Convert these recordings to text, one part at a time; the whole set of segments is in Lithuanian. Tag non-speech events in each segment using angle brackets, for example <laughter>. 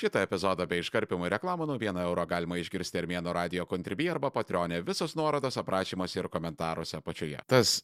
Šitą epizodą bei iškarpimų reklamų nuo 1 euro galima išgirsti Armėno radio kontribį arba patronė. Visos nuorodos aprašymuose ir komentaruose apačioje. Tas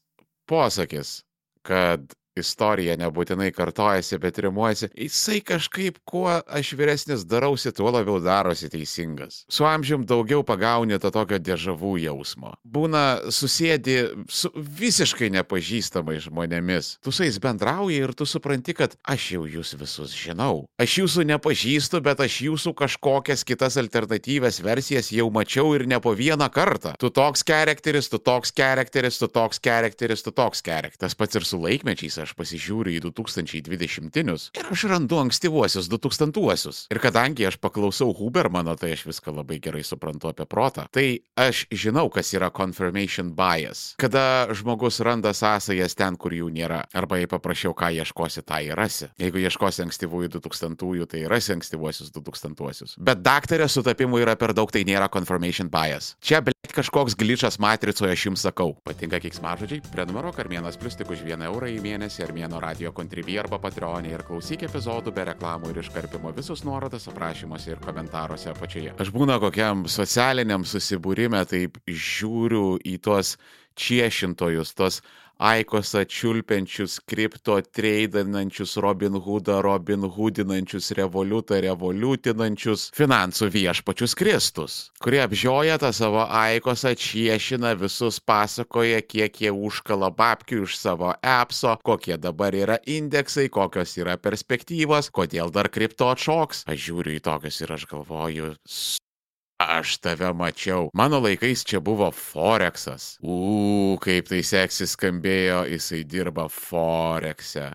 posakis, kad istorija nebūtinai kartojasi, bet rimuojasi, jisai kažkaip, kuo aš vyresnis darausi, tuo labiau darosi teisingas. Su amžium daugiau pagauni to tokio dėžavų jausmo. Būna susėdi su visiškai nepažįstamais žmonėmis. Tu su jais bendrauji ir tu supranti, kad aš jau jūs visus žinau. Aš jūsų nepažįstu, bet aš jūsų kažkokias kitas alternatyves versijas jau mačiau ir ne po vieną kartą. Tu toks charakteris, tu toks charakteris, tu toks charakteris, tu toks charakteris. Tas pats ir su laikmečiais aš pasižiūriu į 2020-inius ir aš randu ankstyvuosius 2000-uosius. Ir kadangi aš paklausau Hubermano, tai aš viską labai gerai suprantu apie protą. Tai aš žinau, kas yra confirmation bias. Kada žmogus randa sąsajas ten, kur jų nėra. Arba jei paprašiau, ką ieškosi, tą įrasi. Jeigu ieškosi ankstyvųjų 2000-ųjų, tai rasi ankstyvuosius 2000-uosius. Bet daktarė sutapimų yra per daug, tai nėra confirmation bias. Čia, ble, kažkoks glitchas matricoje, aš jums sakau. Patinka kiksmažodžiai? Prenumeruok Armėnas Plus tik už 1 eurą į mėnesį Armėno radio kontribį arba patreonį ir klausyk epizodų be reklamų ir iškarpimo visus nuorodas aprašymuose ir komentaruose apačioje. Aš būna kokiam socialiniam susibūrime, taip žiūriu į tuos čiešintojus, tos Aikosą čiulpiančius, kripto treidinančius, Robin Hoodą, Robin Hoodinančius, revoliutą revoliutinančius finansų viešpačius Kristus, kurie apžioja tą savo Aikosą, čiešina visus, pasakoja, kiek jie užkala babkių iš savo appso, kokie dabar yra indeksai, kokios yra perspektyvos, kodėl dar kripto atšoks. Aš žiūriu į tokius ir aš galvoju, Aš tave mačiau. Mano laikais čia buvo Forexas. Ū, kaip tai seksis skambėjo, jisai dirba Forexe.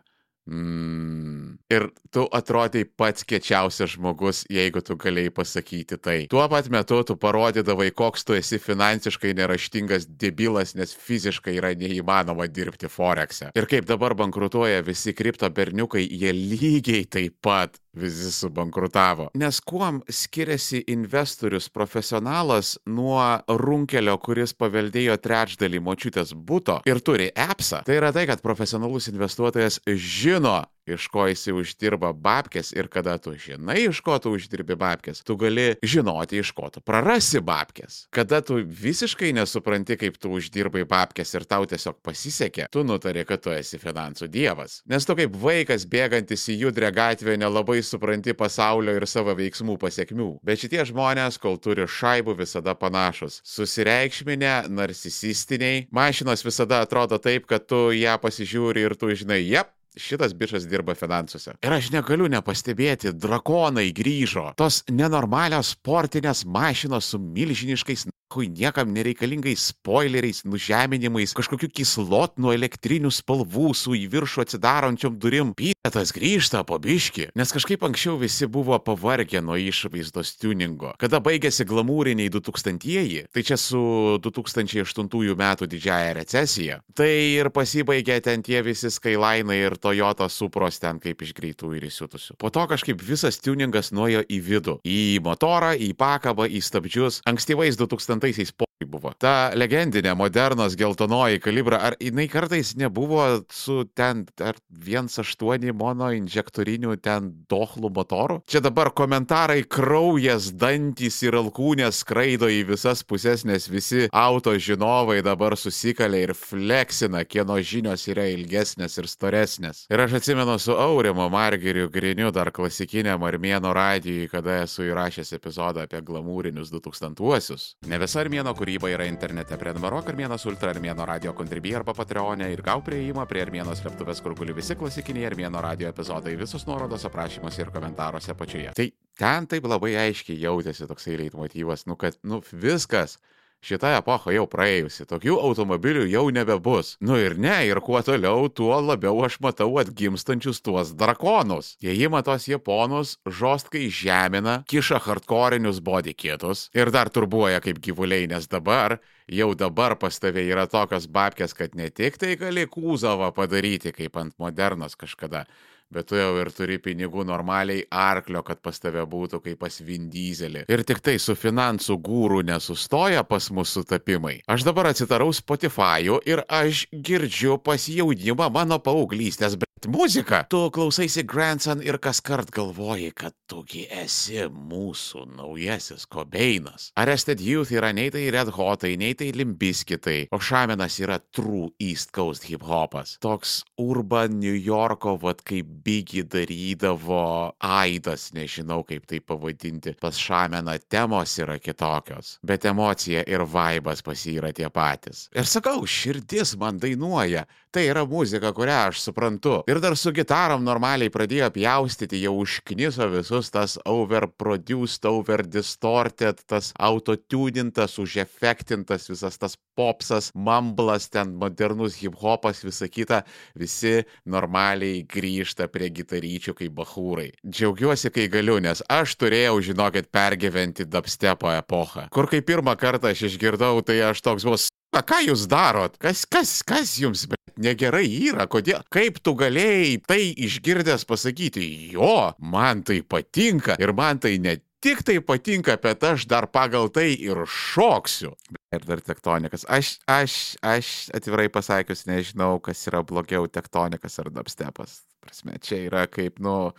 Mm. Ir tu atrodai pats kečiausias žmogus, jeigu tu galėjai pasakyti tai. Tuo pat metu tu parodydavai, koks tu esi finansiškai neraštingas debilas, nes fiziškai yra neįmanoma dirbti Forexe. Ir kaip dabar bankrutuoja visi kripto berniukai, jie lygiai taip pat visi subankrutavo. Nes kuom skiriasi investorius profesionalas nuo runkelio, kuris paveldėjo trečdalį močiutės būto ir turi appsą, tai yra tai, kad profesionalus investuotojas žino, iš ko jisai uždirba babkės ir kada tu žinai, iš ko tu uždirbi babkės, tu gali žinoti, iš ko tu prarasi babkės. Kada tu visiškai nesupranti, kaip tu uždirbai babkės ir tau tiesiog pasisekė, tu nutari, kad tu esi finansų dievas. Nes tu kaip vaikas bėgantis į judrę gatvę nelabai supranti pasaulio ir savo veiksmų pasiekmių. Bet šitie žmonės, kol turi šaibų, visada panašus. Susireikšminę, narcisistiniai, mašinos visada atrodo taip, kad tu ją pasižiūri ir tu žinai, jep, šitas bišas dirba finansuose. Ir aš negaliu nepastebėti, drakonai grįžo. Tos nenormalios sportinės mašinos su milžiniškais kui niekam nereikalingais spoileriais, nužeminimais, kažkokiu kislotnu elektrinių spalvų su į viršų atsidarančiom durim. Pietas grįžta po biški, nes kažkaip anksčiau visi buvo pavargę nuo išvaizdos tuningo. Kada baigėsi glamūriniai 2000-ieji, tai čia su 2008 metų didžiaja recesija, tai ir pasibaigė ten tie visi Skyline ir Toyota supros ten kaip iš greitų ir įsiutusių. Po to kažkaip visas tuningas nuėjo į vidų, į motorą, į pakabą, į stabdžius. Ankstyvais 2000 76 buvo. Ta legendinė modernos geltonoji kalibra, ar jinai kartais nebuvo su ten ar 1.8 mono injektoriniu ten dohlų motoru? Čia dabar komentarai kraujas, dantys ir alkūnės skraido į visas pusės, nes visi auto žinovai dabar susikalė ir fleksina, kieno žinios yra ilgesnės ir storesnės. Ir aš atsimenu su Aurimo Margeriu Griniu dar klasikiniam Armėno radijui, kada esu įrašęs epizodą apie glamūrinius 2000-uosius. Ne visa Armėno kūryba kūryba yra internete. Prenumeruok Armėnas Ultra Armėno radio kontribį arba Patreonė ir gau prieimą prie Armėno slėptuvės, kur guli visi klasikiniai Armėno radio epizodai, visos nuorodos aprašymuose ir komentaruose apačioje. Tai ten taip labai aiškiai jautėsi toksai leitmotyvas, nu kad, nu viskas šita epocha jau praėjusi, tokių automobilių jau nebebus. Nu ir ne, ir kuo toliau, tuo labiau aš matau atgimstančius tuos drakonus. Jie ima tos japonus, žostkai žemina, kiša hardcorinius body kitus ir dar turbuoja kaip gyvuliai, nes dabar jau dabar pas tave yra tokios babkės, kad ne tik tai gali kūzavą padaryti kaip ant modernos kažkada, bet tu jau ir turi pinigų normaliai arklio, kad pas tave būtų kaip pas Vindyzelį. Ir tik tai su finansų gūrų nesustoja pas mūsų sutapimai. Aš dabar atsidarau Spotify'u ir aš girdžiu pas jaunimą mano paauglystės, muzika. Tu klausaisi Grandson ir kas kart galvoji, kad tugi esi mūsų naujasis Kobeinas. Arrested Youth yra nei tai Red Hotai, nei tai Limbiskitai, o Šamenas yra True East Coast hip hopas. Toks urban New Yorko, vad kaip Biggie darydavo aidas, nežinau kaip tai pavadinti. Pas Šameną temos yra kitokios, bet emocija ir vaibas pas jį yra tie patys. Ir sakau, širdis man dainuoja. Tai yra muzika, kurią aš suprantu. Ir dar su gitarom normaliai pradėjo pjaustyti, jau užkniso visus tas overproduced, overdistorted, tas autotunintas, užefektintas visas tas popsas, mumblas, ten modernus hip-hopas, visa kita. Visi normaliai grįžta prie gitaryčių kaip bahūrai. Džiaugiuosi, kai galiu, nes aš turėjau, žinokit, pergyventi dubstepo epochą. Kur kai pirmą kartą aš išgirdau, tai aš toks bus Na, ką jūs darot? Kas, kas, kas jums negerai yra? Kodėl? Kaip tu galėjai tai išgirdęs pasakyti? Jo, man tai patinka ir man tai ne tik tai patinka, bet aš dar pagal tai ir šoksiu. Ir dar tektonikas. Aš, aš, aš atvirai pasakius nežinau, kas yra blogiau tektonikas ar dubstepas. Prasme, čia yra kaip, nu,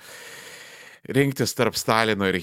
rinktis tarp Stalino ir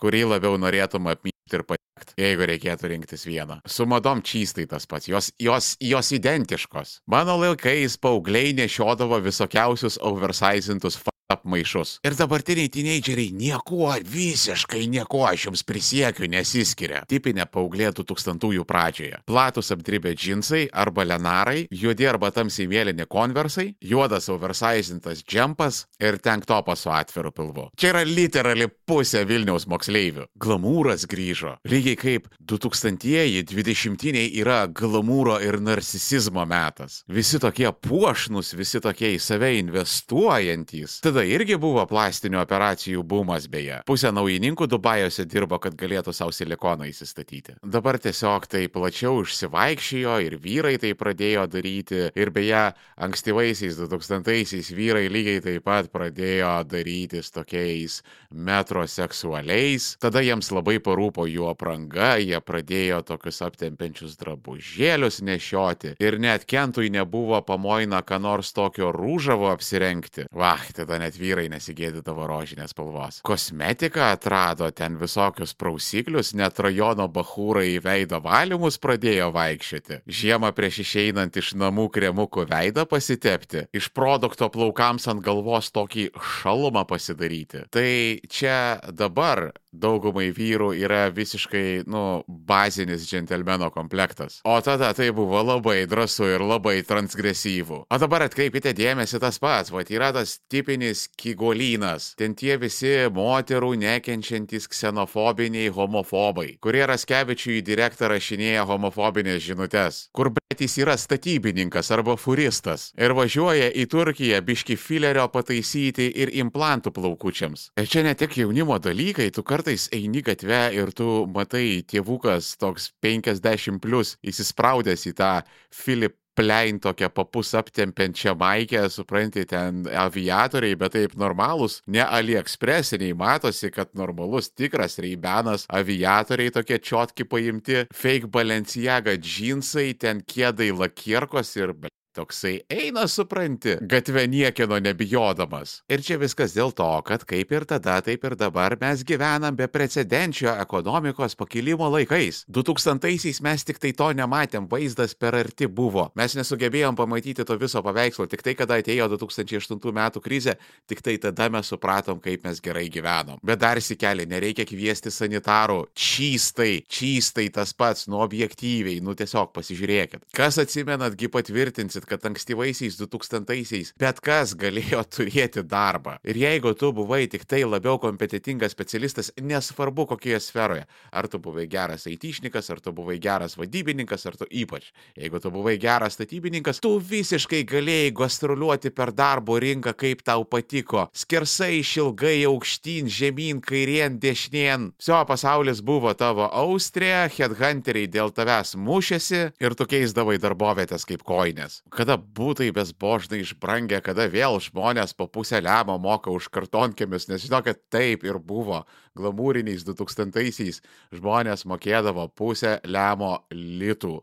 kurį labiau norėtum apmyti ir patekti, jeigu reikėtų rinktis vieną. Su madom čystai tas pats, jos, jos, jos identiškos. Mano laikais paaugliai nešiodavo visokiausius oversizintus apmaišus. Ir dabartiniai teenageriai niekuo, visiškai niekuo, aš jums prisiekiu, nesiskiria. Tipinė paauglė 2000-ųjų pradžioje. Platus apdribę džinsai arba lenarai, juodi arba tamsiai mėlyni konversai, juodas oversizintas džempas ir tanktopas su atviru pilvu. Čia yra literali pusė Vilniaus moksleivių. Glamūras grįžo. Lygiai kaip 2000-ieji, 20-ieji yra glamūro ir narcisizmo metas. Visi tokie puošnus, visi tokie į save investuojantys. Tada irgi buvo plastinių operacijų bumas beje. Pusė naujininkų Dubajose dirbo, kad galėtų savo silikoną įsistatyti. Dabar tiesiog tai plačiau išsivaikščiojo ir vyrai tai pradėjo daryti. Ir beje, ankstyvaisiais 2000-aisiais vyrai lygiai taip pat pradėjo darytis tokiais metroseksualiais. Tada jiems labai parūpo jų apranga, jie pradėjo tokius aptempiančius drabužėlius nešioti. Ir net Kentui nebuvo pamoina, ką nors tokio rūžavo apsirengti. Vah, tada net vyrai nesigėdydavo rožinės spalvos. Kosmetiką atrado ten visokius prausiklius, net rajono bahūrai į veido valymus pradėjo vaikščioti. Žiemą prieš išeinant iš namų kremukų veidą pasitepti, iš produkto plaukams ant galvos tokį šalumą pasidaryti. Tai čia dabar daugumai vyrų yra visiškai, nu, bazinis džentelmeno komplektas. O tada tai buvo labai drąsu ir labai transgresyvu. O dabar atkreipkite dėmesį tas pats, va, yra tas tipinis kigolynas. Ten tie visi moterų nekenčiantys ksenofobiniai homofobai, kurie Raskevičiui direktą rašinėja homofobinės žinutės, kur betys yra statybininkas arba furistas ir važiuoja į Turkiją biški filerio pataisyti ir implantų plaukučiams. Ir čia ne tik jaunimo dalykai, tu kartais eini gatve ir tu matai tėvukas toks 50 plus įsispraudęs į tą Filip plein tokią papus aptempiančią maikę, supranti, ten aviatoriai, bet taip normalūs, ne AliExpressiniai, matosi, kad normalus tikras reibenas, aviatoriai tokie čiotki paimti, fake Balenciaga džinsai, ten kėdai lakierkos ir Toksai eina, supranti, gatvė niekino nebijodamas. Ir čia viskas dėl to, kad kaip ir tada, taip ir dabar mes gyvenam be precedenčio ekonomikos pakilimo laikais. 2000-aisiais mes tik tai to nematėm, vaizdas per arti buvo. Mes nesugebėjom pamatyti to viso paveikslo, tik tai, kada atėjo 2008 metų krizė, tik tai tada mes supratom, kaip mes gerai gyvenom. Bet dar įsikelį, nereikia kviesti sanitarų. Čystai, čystai tas pats, nu objektyviai, nu tiesiog pasižiūrėkit. Kas atsimenatgi patvirtinsit, kad ankstyvaisiais 2000-aisiais bet kas galėjo <laughs> turėti darbą. Ir jeigu tu buvai tik tai labiau kompetitingas specialistas, nesvarbu kokioje sferoje, ar tu buvai geras aitišnikas, ar tu buvai geras vadybininkas, ar tu ypač, jeigu tu buvai geras statybininkas, tu visiškai galėjai gastroliuoti per darbo rinką, kaip tau patiko. Skersai išilgai aukštyn, žemyn, kairien, dešinien. Vso pasaulis buvo tavo austrė, headhunteriai dėl tavęs mušėsi ir tu keisdavai darbovietės kaip koinės kada būtai bezbožnai išbrangę, kada vėl žmonės po pusę lemo moka už kartonkėmis, nes žinokit, taip ir buvo. Glamūriniais 2000-aisiais žmonės mokėdavo pusę lemo litų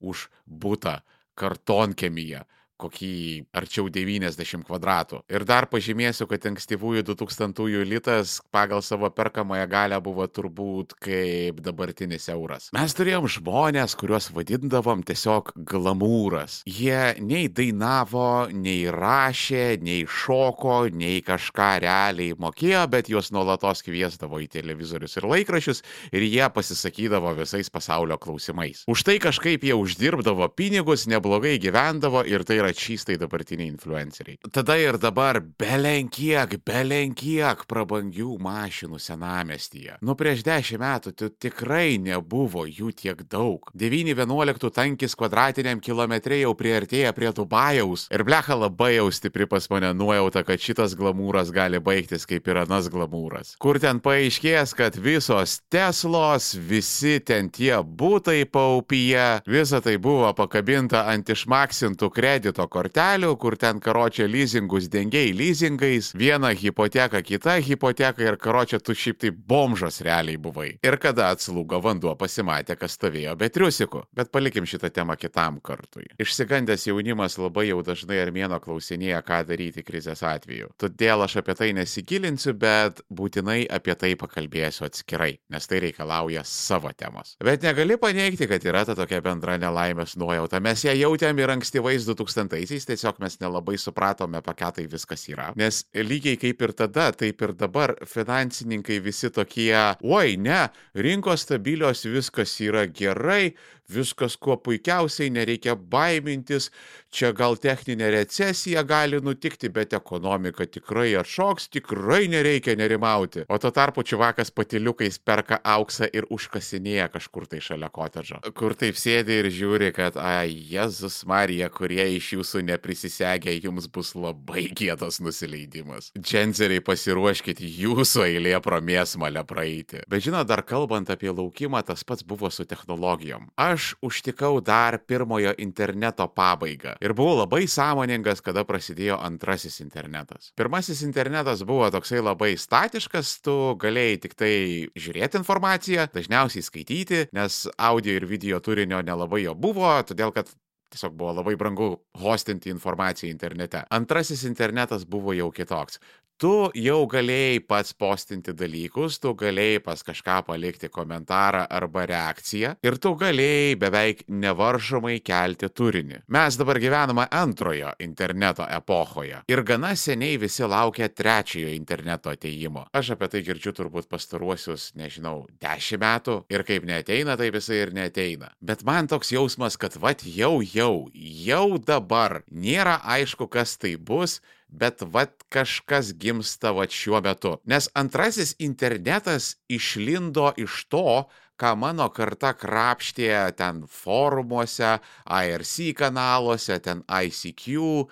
už būtą kartonkėmyje. Kokį arčiau 90 kvadratų. Ir dar pažymėsiu, kad ankstyvųjų 2000-ųjų litas pagal savo perkamąją galę buvo turbūt kaip dabartinis euras. Mes turėjom žmonės, kuriuos vadindavom tiesiog glamūras. Jie nei dainavo, nei rašė, nei šoko, nei kažką realiai mokėjo, bet juos nuolatos kviesdavo į televizorius ir laikrašius ir jie pasisakydavo visais pasaulio klausimais. Už tai kažkaip jie uždirbdavo pinigus, neblogai gyvendavo ir tai yra čystai dabartiniai influenceriai. Tada ir dabar belenkiek, belenkiek prabangių mašinų senamestyje. Nu prieš dešimt metų tai tikrai nebuvo jų tiek daug. 9-11 tankis kvadratiniam kilometrė jau priartėja prie Dubajaus ir blecha labai jau stipri pas mane nuojauta, kad šitas glamūras gali baigtis kaip ir anas glamūras. Kur ten paaiškės, kad visos Teslos, visi ten tie būtai paupyje, visa tai buvo pakabinta ant išmaksintų kredito kortelių, kur ten karočią leasingus dengiai leasingais, viena hipoteka, kita hipoteka ir karočią tu šiaip tai bomžas realiai buvai. Ir kada atslūgo vanduo pasimatė, kas stovėjo be triusikų. Bet palikim šitą temą kitam kartui. Išsigandęs jaunimas labai jau dažnai armėno klausinėja, ką daryti krizės atveju. Todėl aš apie tai nesigilinsiu, bet būtinai apie tai pakalbėsiu atskirai, nes tai reikalauja savo temos. Bet negali paneigti, kad yra ta tokia bendra nelaimės nuojauta. Mes ją jautėm ir ankstyvais 2000-aisiais, tiesiog mes nelabai supratome, apie ką tai viskas yra. Nes lygiai kaip ir tada, taip ir dabar finansininkai visi tokie, oi ne, rinkos stabilios, viskas yra gerai, viskas kuo puikiausiai, nereikia baimintis, čia gal techninė recesija gali nutikti, bet ekonomika tikrai atšoks, tikrai nereikia nerimauti. O tuo tarpu čivakas patiliukais perka auksą ir užkasinėja kažkur tai šalia kotedžo. Kur taip sėdi ir žiūri, kad, ai, Jėzus Marija, kurie iš jūsų neprisisegė, jums bus labai gėdas nusileidimas. Dženzeriai pasiruoškite jūsų eilė pro mėsmalę praeiti. Bet žinot, dar kalbant apie laukimą, tas pats buvo su technologijom. Aš užtikau dar pirmojo interneto pabaigą ir buvau labai sąmoningas, kada prasidėjo antrasis internetas. Pirmasis internetas buvo toksai labai statiškas, tu galėjai tik tai žiūrėti informaciją, dažniausiai skaityti, nes audio ir video turinio nelabai jo buvo, todėl kad Tiesiog buvo labai brangu hostinti informaciją internete. Antrasis internetas buvo jau kitoks. Tu jau galėjai pats postinti dalykus, tu galėjai pas kažką palikti komentarą arba reakciją ir tu galėjai beveik nevaržomai kelti turinį. Mes dabar gyvename antrojo interneto epochoje ir gana seniai visi laukia trečiojo interneto ateimo. Aš apie tai girdžiu turbūt pastaruosius, nežinau, dešimt metų ir kaip neteina, taip jisai ir neteina. Bet man toks jausmas, kad vat jau, jau, jau dabar nėra aišku, kas tai bus bet vat kažkas gimsta vat šiuo metu. Nes antrasis internetas išlindo iš to, ką mano karta krapštė ten forumuose, IRC kanaluose, ten ICQ,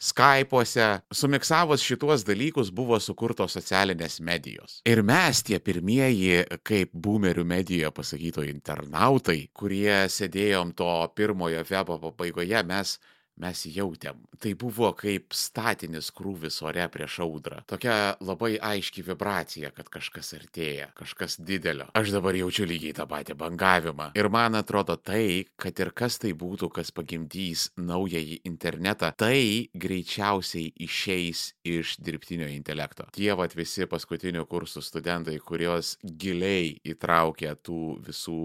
Skype'uose, sumiksavus šituos dalykus buvo sukurtos socialinės medijos. Ir mes tie pirmieji, kaip boomerių medijoje pasakyto internautai, kurie sėdėjom to pirmojo webo pabaigoje, mes mes jautėm. Tai buvo kaip statinis krūvis ore prieš audrą. Tokia labai aiški vibracija, kad kažkas artėja, kažkas didelio. Aš dabar jaučiu lygiai tą patį bangavimą. Ir man atrodo tai, kad ir kas tai būtų, kas pagimdys naująjį internetą, tai greičiausiai išeis iš dirbtinio intelekto. Tie vat visi paskutinių kursų studentai, kurios giliai įtraukia tų visų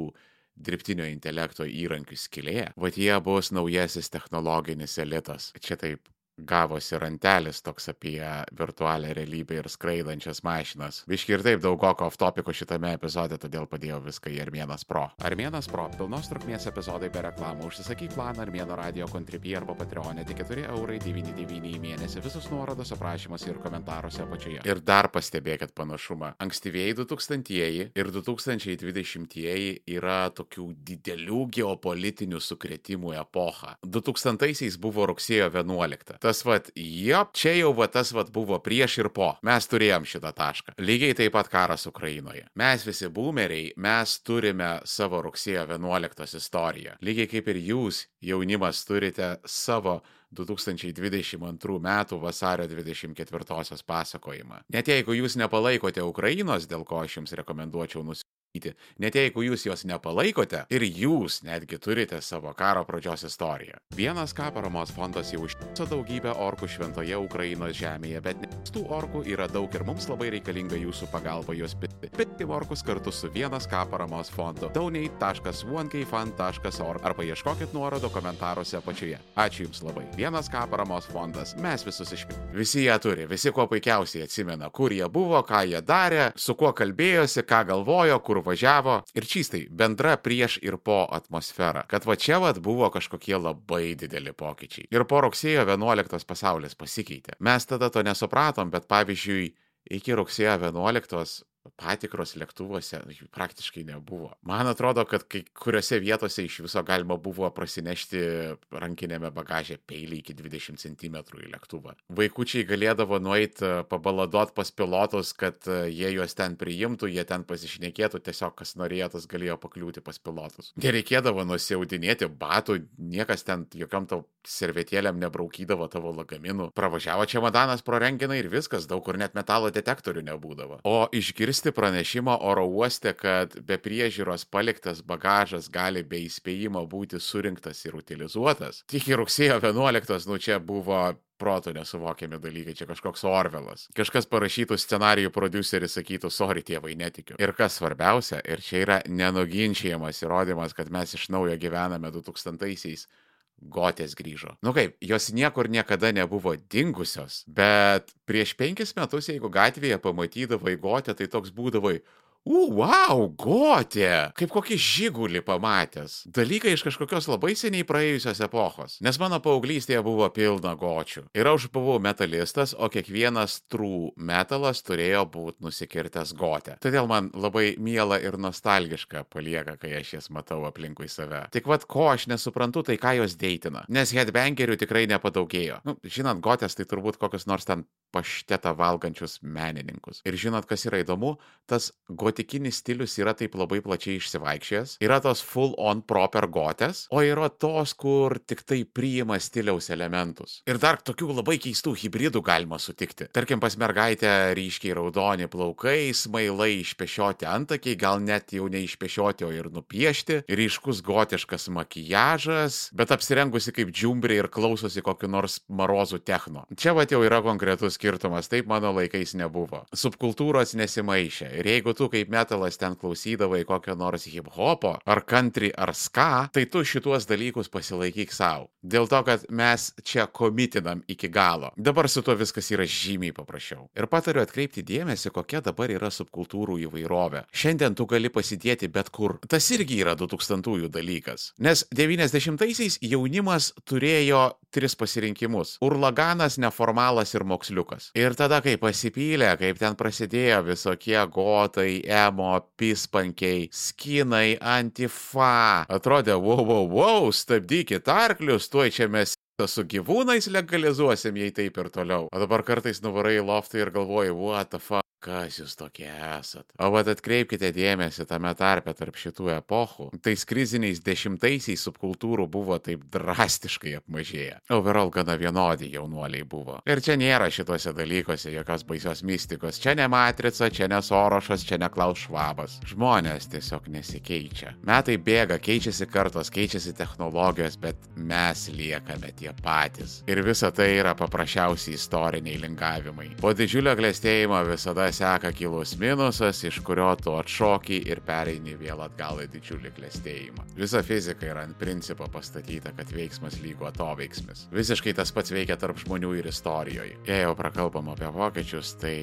dirbtinio intelekto įrankių skylė, va jie bus naujasis technologinis elitas. Čia taip gavosi rantelis toks apie virtualią realybę ir skraidančias mašinas. Viški ir taip daug goko off topiko šitame epizode, todėl padėjau viską į Armėnas Pro. Armėnas Pro - pilnos trukmės epizodai be reklamų. Užsisakyk planą Armėno radio kontribį arba Patreonė tik 4 eurai 99 į mėnesį. Visus nuorodos aprašymuose ir komentaruose apačioje. Ir dar pastebėkit panašumą. Ankstyvieji 2000-ieji ir 2020-ieji yra tokių didelių geopolitinių sukretimų epocha. 2000-aisiais buvo rugsėjo 11 tas vat, jop, čia jau va tas vat buvo prieš ir po. Mes turėjom šitą tašką. Lygiai taip pat karas Ukrainoje. Mes visi boomeriai, mes turime savo rugsėjo 11 istoriją. Lygiai kaip ir jūs, jaunimas, turite savo 2022 m. vasario 24 pasakojimą. Net jeigu jūs nepalaikote Ukrainos, dėl ko aš jums rekomenduočiau nusipirkti net jeigu jūs jos nepalaikote ir jūs netgi turite savo karo pradžios istoriją. Vienas ką paramos fondas jau užtiso daugybę orkų šventoje Ukrainos žemėje, bet tų orkų yra daug ir mums labai reikalinga jūsų pagalba juos pitti. Pitti orkus kartu su vienas ką paramos fondu. donate.onekfan.org arba ieškokit nuorodo komentaruose apačioje. Ačiū Jums labai. Vienas ką paramos fondas. Mes visus išpirkime. Visi ją turi, visi kuo puikiausiai atsimena, kur jie buvo, ką jie darė, su kuo kalbėjosi, ką galvojo, kur važiavo. Ir čystai, bendra prieš ir po atmosfera. Kad va čia vad buvo kažkokie labai dideli pokyčiai. Ir po rugsėjo 11 pasaulis pasikeitė. Mes tada to nesupratom, bet pavyzdžiui, iki rugsėjo 11 patikros lėktuvuose jų praktiškai nebuvo. Man atrodo, kad kai kuriuose vietose iš viso galima buvo prasinešti rankinėme bagaže peilį iki 20 cm į lėktuvą. Vaikučiai galėdavo nueiti pabaladot pas pilotus, kad jie juos ten priimtų, jie ten pasišnekėtų, tiesiog kas norėjo, tas galėjo pakliūti pas pilotus. Nereikėdavo nusiaudinėti batų, niekas ten jokiam tau servetėlėm nebraukydavo tavo lagaminų. Pravažiavo čemodanas pro renginą ir viskas, daug kur net metalo detektorių nebūdavo. O išgirsti pranešimą oro uoste, kad be priežiūros paliktas bagažas gali be įspėjimo būti surinktas ir utilizuotas. Tik į rugsėjo 11, nu čia buvo proto nesuvokiami dalykai, čia kažkoks Orvelas. Kažkas parašytų scenarijų produceris sakytų, sorry tėvai, netikiu. Ir kas svarbiausia, ir čia yra nenuginčiamas įrodymas, kad mes iš naujo gyvename 2000-aisiais Gotės grįžo. Nu kaip, jos niekur niekada nebuvo dingusios, bet prieš penkis metus, jeigu gatvėje pamatydavai Gotę, tai toks būdavai, U, wow, gotė! Kaip kokį žygulį pamatęs. Dalykai iš kažkokios labai seniai praėjusios epochos. Nes mano paauglystėje buvo pilna gočių. Ir aš buvau metalistas, o kiekvienas true metalas turėjo būti nusikirtęs gotę. Todėl man labai miela ir nostalgiška palieka, kai aš jas matau aplinkui save. Tik vad, ko aš nesuprantu, tai ką jos deitina. Nes headbangerių tikrai nepadaugėjo. Nu, žinant, gotės tai turbūt kokius nors ten paštetą valgančius menininkus. Ir žinot, kas yra įdomu, tas gotikinis stilius yra taip labai plačiai išsivaikščiojęs. Yra tos full on proper gotės, o yra tos, kur tik tai priima stiliaus elementus. Ir dar tokių labai keistų hybridų galima sutikti. Tarkim, pas mergaitę ryškiai raudoni plaukai, smailai išpešioti antakiai, gal net jau ne išpešioti, o ir nupiešti, ryškus gotiškas makijažas, bet apsirengusi kaip džiumbrė ir klausosi kokiu nors marozų techno. Čia va jau yra konkretus skirtumas, taip mano laikais nebuvo. Subkultūros nesimaišė. Ir jeigu tu kaip metalas ten klausydavai kokio nors hip hopo, ar country, ar ska, tai tu šituos dalykus pasilaikyk savo. Dėl to, kad mes čia komitinam iki galo. Dabar su tuo viskas yra žymiai paprasčiau. Ir patariu atkreipti dėmesį, kokia dabar yra subkultūrų įvairovė. Šiandien tu gali pasidėti bet kur. Tas irgi yra 2000-ųjų dalykas. Nes 90-aisiais jaunimas turėjo tris pasirinkimus - urlaganas, neformalas ir moksliukas. Ir tada, kai pasipylė, kaip ten prasidėjo visokie gotai, emo, pispankiai, skinai, antifa, atrodė, wow, wow, wow, stabdykit arklius, tuoj čia mes su gyvūnais legalizuosim, jei taip ir toliau. O dabar kartais nuvarai į loftą ir galvoji, what the fuck. Kas jūs tokie esat? O vad atkreipkite dėmesį tame tarpe tarp šitų epochų. Tais kriziniais dešimtaisiais subkultūrų buvo taip drastiškai apmažėję. Overall gana vienodi jaunuoliai buvo. Ir čia nėra šituose dalykuose jokios baisios mistikos. Čia ne Matrica, čia ne Sorošas, čia ne Klaus Švabas. Žmonės tiesiog nesikeičia. Metai bėga, keičiasi kartos, keičiasi technologijos, bet mes liekame tie patys. Ir visa tai yra paprasčiausiai istoriniai lingavimai. Po didžiulio klėstėjimo visada seka kilus minusas, iš kurio tu atšoki ir pereini vėl atgal į didžiulį klėstėjimą. Visa fizika yra ant principo pastatyta, kad veiksmas lygo atoveiksmis. Visiškai tas pats veikia tarp žmonių ir istorijoje. Jei jau prakalbam apie vokiečius, tai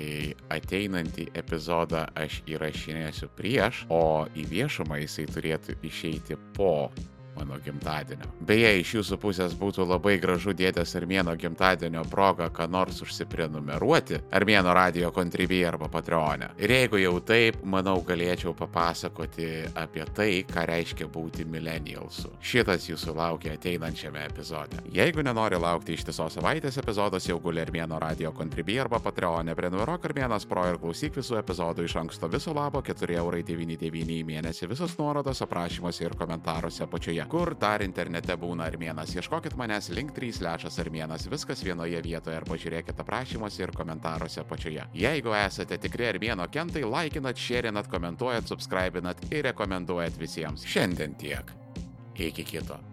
ateinantį epizodą aš įrašinėsiu prieš, o į viešumą jisai turėtų išeiti po mano gimtadienio. Beje, iš jūsų pusės būtų labai gražu dėdės Armėno gimtadienio proga, ką nors užsiprenumeruoti Armėno radio kontribį arba patreonę. Ir jeigu jau taip, manau, galėčiau papasakoti apie tai, ką reiškia būti millennialsu. Šitas jūsų laukia ateinančiame epizode. Jeigu nenori laukti ištisos savaitės epizodas, jau guli Armėno radio kontribį arba patreonę, prenumeruok Armėnas pro ir klausyk visų epizodų iš anksto viso labo 4,99 į mėnesį, visos nuorodos aprašymuose ir komentaruose apačioje. Apačioje. Kur dar internete būna armėnas? Ieškokit manęs link 3 lešas armėnas, viskas vienoje vietoje arba žiūrėkit aprašymuose ir komentaruose apačioje. Jeigu esate tikri armėno kentai, laikinat, šėrinat, komentuojat, subscribinat ir rekomenduojat visiems. Šiandien tiek. Iki kito.